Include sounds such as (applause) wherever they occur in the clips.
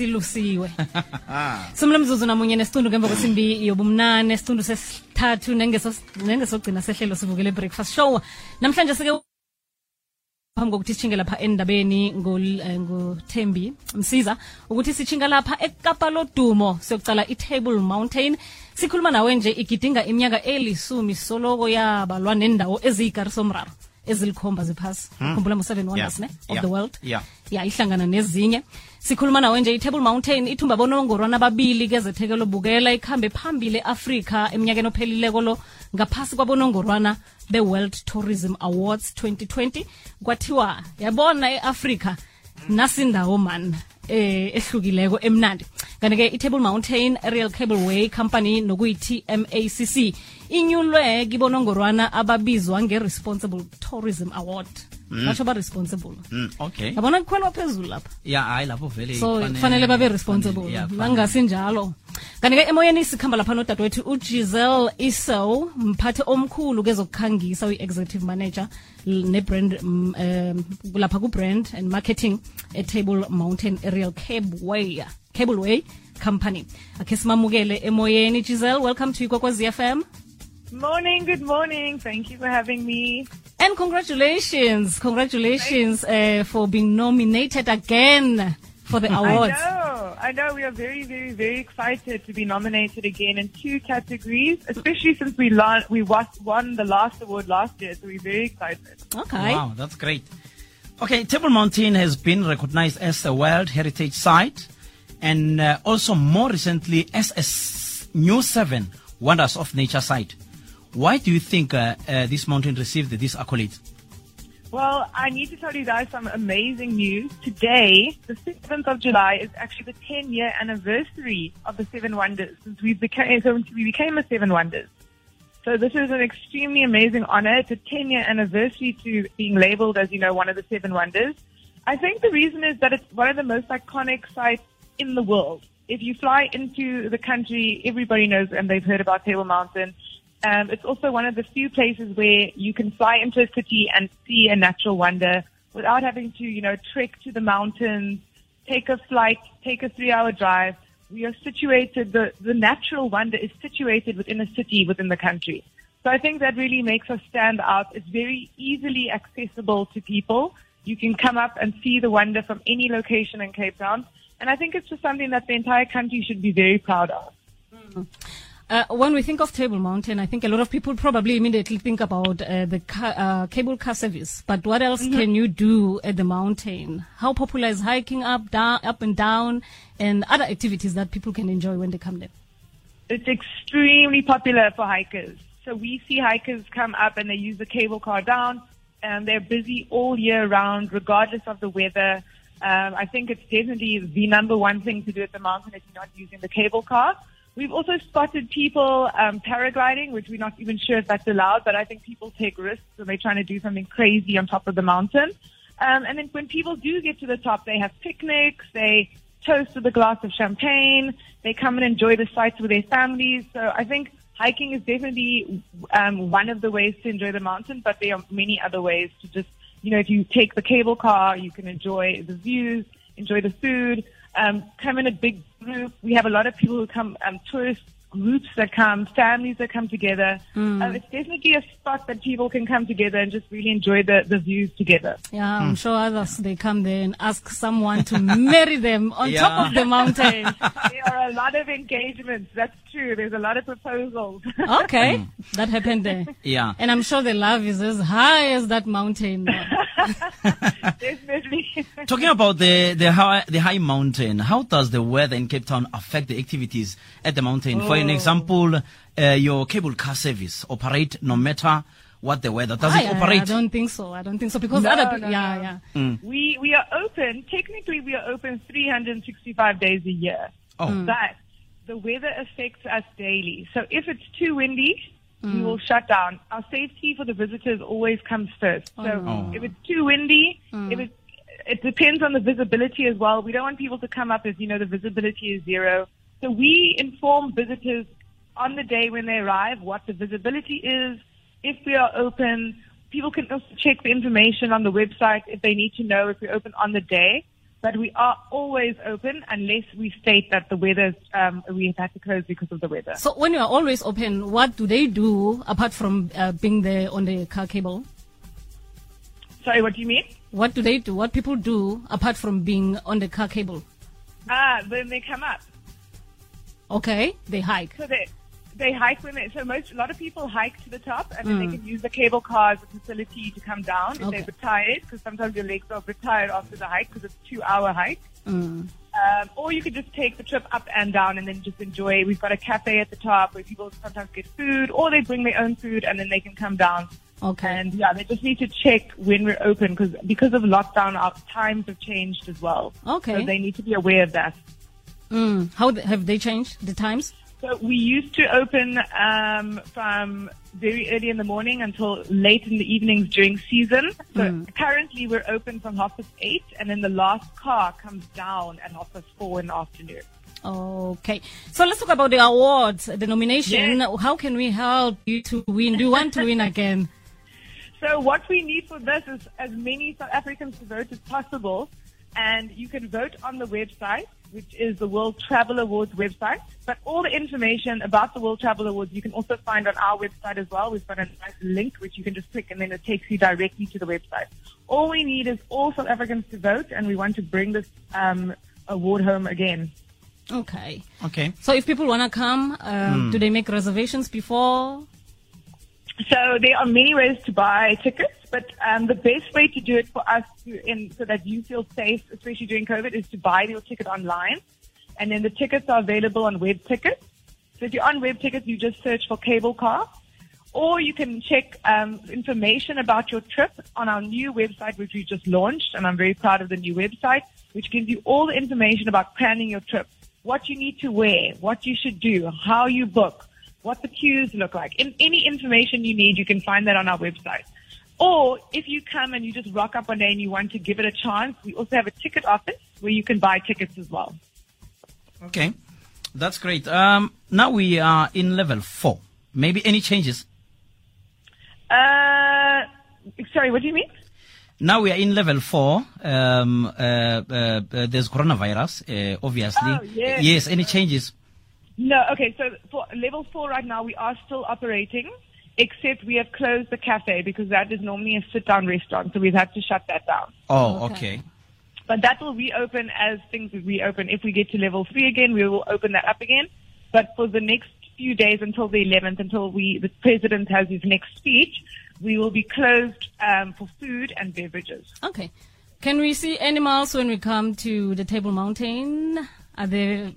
silusiwe. (laughs) Somla mzuzu namunye nesicundu ngemva kwesimbi yobumnane sicundu sesithathu nengeso- nengesogcina sehlelo sivukele breakfast show. Namhlanje sike phambi kokuthi sitshinge lapha endabeni ngothembi eh, nguthembi msiza ukuthi sitshinga lapha ekapa lodumo siyokucala i-table mountain. Sikhuluma nawe nje igidinga iminyaka elisumi soloko yabalwa nendawo eziyikarisomraro ezilikhomba ziphasi. Ukhumbula mu-seven wonders ne? Of yeah, the world. Yeah. ya ihlangana nezinye. Sikhuluma nawe nje i-table mountain ithumba bonongorwana ababili kezethekelo bukela ikhambe phambili e-afrika eminyakeni ophelileko lo ngaphasi kwabonongorwana be-world tourism awards 2020 kwathiwa yabona e-afrika nasindawo man eh ehlukileko emnandi kanti-ke i-table mountain aerial cableway company nokuyi-tmacc inyulwe kibonongorwana ababizwa nge-responsible tourism award. Batsho ba-responsible Mm, okay. Yabona kukhwelwa phezulu lapha? Ya hayi lapho vele so kufanele- babe responsible. Nangasinjalo kanti-ke emoyeni sikhamba lapha nodadewethu ugiselle iso mphathe omkhulu kezokukhangisa uyi-executive manager ne-brand mm, um, lapha ku-brand and marketing e-table mountain aerial cableway cableway company akhe simamukele emoyeni giselle welcome to ikwekwezi fm Morning, good morning. Thank you for having me. and congratulations congratulations uh, for being nominated again for the awards I know, I know. We are very, very, very excited to be nominated again in two categories, especially since we la- we won the last award last year. So we're very excited. okay Wow, that's great. Okay, Table Mountain has been recognized as a World Heritage Site and uh, also more recently as a s- new seven Wonders of Nature site. Why do you think uh, uh, this mountain received this accolade? Well, I need to tell you guys some amazing news. Today, the 7th of July, is actually the 10 year anniversary of the Seven Wonders since we became, so we became the Seven Wonders. So this is an extremely amazing honor. It's a 10 year anniversary to being labeled as, you know, one of the Seven Wonders. I think the reason is that it's one of the most iconic sites in the world. If you fly into the country, everybody knows and they've heard about Table Mountain. Um, it's also one of the few places where you can fly into a city and see a natural wonder without having to, you know, trek to the mountains, take a flight, take a three hour drive. We are situated, the, the natural wonder is situated within a city within the country. So I think that really makes us stand out. It's very easily accessible to people. You can come up and see the wonder from any location in Cape Town. And I think it's just something that the entire country should be very proud of. Uh, when we think of Table Mountain, I think a lot of people probably immediately think about uh, the car, uh, cable car service. But what else can you do at the mountain? How popular is hiking up, down, up and down, and other activities that people can enjoy when they come there? It's extremely popular for hikers. So we see hikers come up and they use the cable car down and they're busy all year round regardless of the weather. Um, I think it's definitely the number one thing to do at the mountain if you're not using the cable car. We've also spotted people um, paragliding, which we're not even sure if that's allowed, but I think people take risks when they're trying to do something crazy on top of the mountain. Um, and then when people do get to the top, they have picnics, they toast with a glass of champagne, they come and enjoy the sights with their families. So I think hiking is definitely um, one of the ways to enjoy the mountain, but there are many other ways to just, you know, if you take the cable car, you can enjoy the views, enjoy the food, um, come in a big group. We have a lot of people who come, um, tourist groups that come, families that come together. Um, it's definitely a spot that people can come together and just really enjoy the, the views together. Yeah, I'm sure others, they come there and ask someone to marry them on top of the mountain. (laughs) there are a lot of engagements. That's true. There's a lot of proposals. (laughs) Okay, (laughs) that happened there. Yeah. And I'm sure the love is as high as that mountain. (laughs) definitely. (laughs) Talking about the the high, the high mountain, how does the weather in Cape Town affect the activities at the mountain? For an example, uh, your cable car service operate no matter what the weather. Does I, it I- operate? I don't think so. I don't think so because No, other no, people, yeah, no. yeah. We we are open. Technically, we are open 365 days a year. Oh. But the weather affects us daily. So if it's too windy, Mm. we will shut down. Our safety for the visitors always comes first. So no. if it's too windy, Mm. if it it depends on the visibility as well. We don't want people to come up as you know the visibility is zero. So we inform visitors on the day when they arrive what the visibility is, if we are open. People can also check the information on the website if they need to know if we're open on the day. But we are always open unless we state that the weather, um, we've had to close because of the weather. So when you are always open, what do they do apart from uh, being there on the car cable? Sorry, what do you mean? What do they do? What people do apart from being on the car cable? Ah, when they come up. Okay, they hike. So they they hike when they so most a lot of people hike to the top and then they can use the cable car as a facility to come down if Okay. they're tired because sometimes your legs are retired after the hike because it's a two hour hike. Mm. Um, or you could just take the trip up and down and then just enjoy. We've got a cafe at the top where people sometimes get food or they bring their own food and then they can come down. Okay. And yeah, they just need to check when we're open because because of lockdown, our times have changed as well. Okay. So they need to be aware of that. Mm. How have they changed the times? So we used to open um, from very early in the morning until late in the evenings during season. So currently we're open from half past eight, and then the last car comes down at half past four in the afternoon. Okay. So let's talk about the awards, the nomination. How can we help you to win? Do you want to win again? (laughs) (laughs) So what we need for this is as many South Africans to vote as possible, and you can vote on the website, which is the World Travel Awards website. But all the information about the World Travel Awards you can also find on our website as well. We've got a nice link which you can just click, and then it takes you directly to the website. All we need is all South Africans to vote, and we want to bring this um, award home again. Okay. Okay. So if people want to come, um, do they make reservations before? So there are many ways to buy tickets, but um, the best way to do it for us to, in, so that you feel safe, especially during COVID, is to buy your ticket online. And then the tickets are available on web tickets. So if you're on web tickets, you just search for cable car. Or you can check um, information about your trip on our new website, which we just launched. And I'm very proud of the new website, which gives you all the information about planning your trip, what you need to wear, what you should do, how you book, what the queues look like. In, any information you need, you can find that on our website. Or if you come and you just rock up one day and you want to give it a chance, we also have a ticket office where you can buy tickets as well. Okay. That's great. Um, now we are in level four. Maybe any changes? Uh, sorry, what do you mean? Now we are in level four. Um, uh, uh, uh, there's coronavirus, uh, obviously. Oh, yes. Yes. Any changes? No, okay, so for level four right now, we are still operating, except we have closed the cafe because that is normally a sit down restaurant, so we've had to shut that down. Oh, Okay. okay. But that will reopen as things reopen. If we get to level three again, we will open that up again. But for the next few days until the 11th, until we the president has his next speech, we will be closed um, for food and beverages. Okay. Can we see animals when we come to the Table Mountain? Are there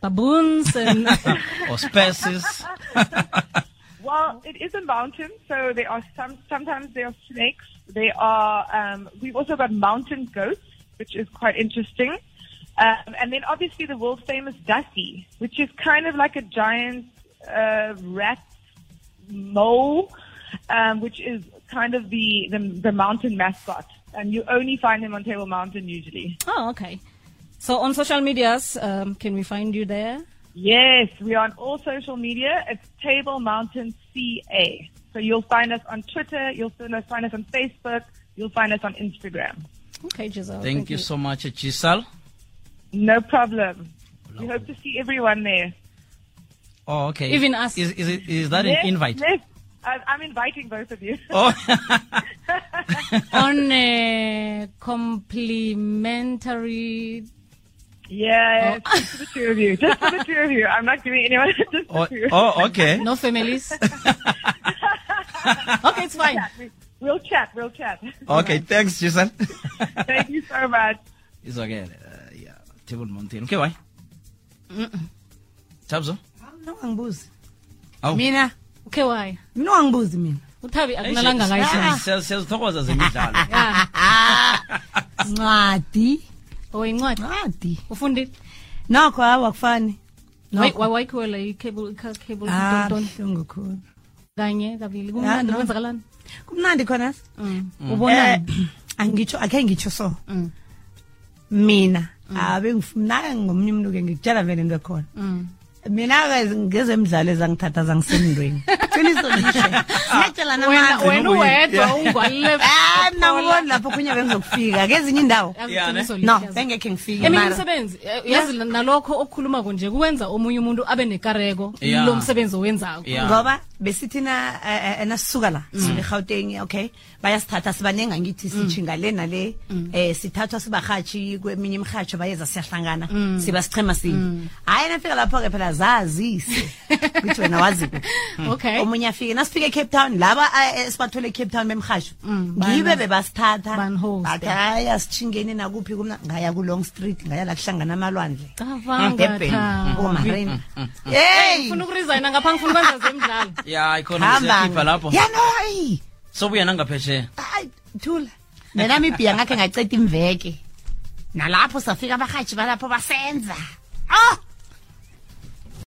baboons and (laughs) Or species? (laughs) Well, it is a mountain, so there are some. Sometimes there are snakes. There are. Um, we've also got mountain goats, which is quite interesting. Um, and then obviously the world famous Dusty, which is kind of like a giant uh, rat mole, um, which is kind of the, the the mountain mascot. And you only find him on Table Mountain usually. Oh, okay. So on social medias, um, can we find you there? Yes, we are on all social media. It's Table Mountain CA. So you'll find us on Twitter, you'll find us, on Facebook, you'll find us on Instagram. Okay, Giselle. Thank, you so much, Giselle. No problem. We hope to see everyone there. Oh, okay. Even us. Is, is, it, is that yes, an invite? Yes, I- I'm inviting both of you. (laughs) Oh, (laughs) on a complimentary. Yeah, just for the two of you. Just for the two of you. I'm not giving anyone, just the oh, two. oh, okay. No families. okay, it's fine. Chat. We- We'll chat, we'll chat. Okay, thanks, Giselle. Thank you so much. it's okay. Uh, yeah, Table Mountain. Okay, why? Tabzo? mina wangibuzi Awu. mina Okay, why? mina wangibuzi mina Uthabi akunalanga Siya- ngayo. siya- Siyazithokoza zemidlalo. Yeah. ncwadi or incwadi incwadi ufundile nokho awakufani wayikhwela i-cable cable buhlungu khulu kanye kabili kumnandi kwenzakalani kumnandi khona mm. mm. ubona eh, angitsho akhe ngitsho so. Mm. Mina. Abe ngifumnaka ngomnye umntu ke ngikutshela vele into ekhona. Mina ke ngezemidlalo ezangithatha zangisemntweni (laughs) ngizolishela sinetshela namanzi nakuona lapho kunye bengizokufika kezinye indawo no bengekhe ngifike eminye imisebenzi yazi nalokho okukhulumako nje kuwenza omunye umuntu abe nekareko lo msebenzi owenzako ngoba besithina eh, eh, nasisuka la sisuka gauteng okay? Bayasithatha sibanenga ngithi sijinga le nale eh sithathwa sibahathi kweminye imhatsho bayeza siyahlangana siba sichema sinye. Hayi nafika lapho ke phela zazise. (laughs) Ngithi wena wazi okay. Omunye afike nasifike eCape Town laba eh, eh, sibathole eCape Town bemhasho ngibe bebasithatha. Bathi haya sithingeni nakuphi kumna ngaya ku Long Street ngaya la kuhlangana amalwandle. Thabo. oMarina (laughs) hey! Ngifuna ukuresigna ngapha ngifuna ukwenza zemidlalo (laughs) ya ikhona hamba siyakhipha lapho. Yanoi sobuya nangaphesheya hayi thula. Nenamibhiya ngakhe ngaceda imveke. Nalapho safika abahaji balapho basenza. Ah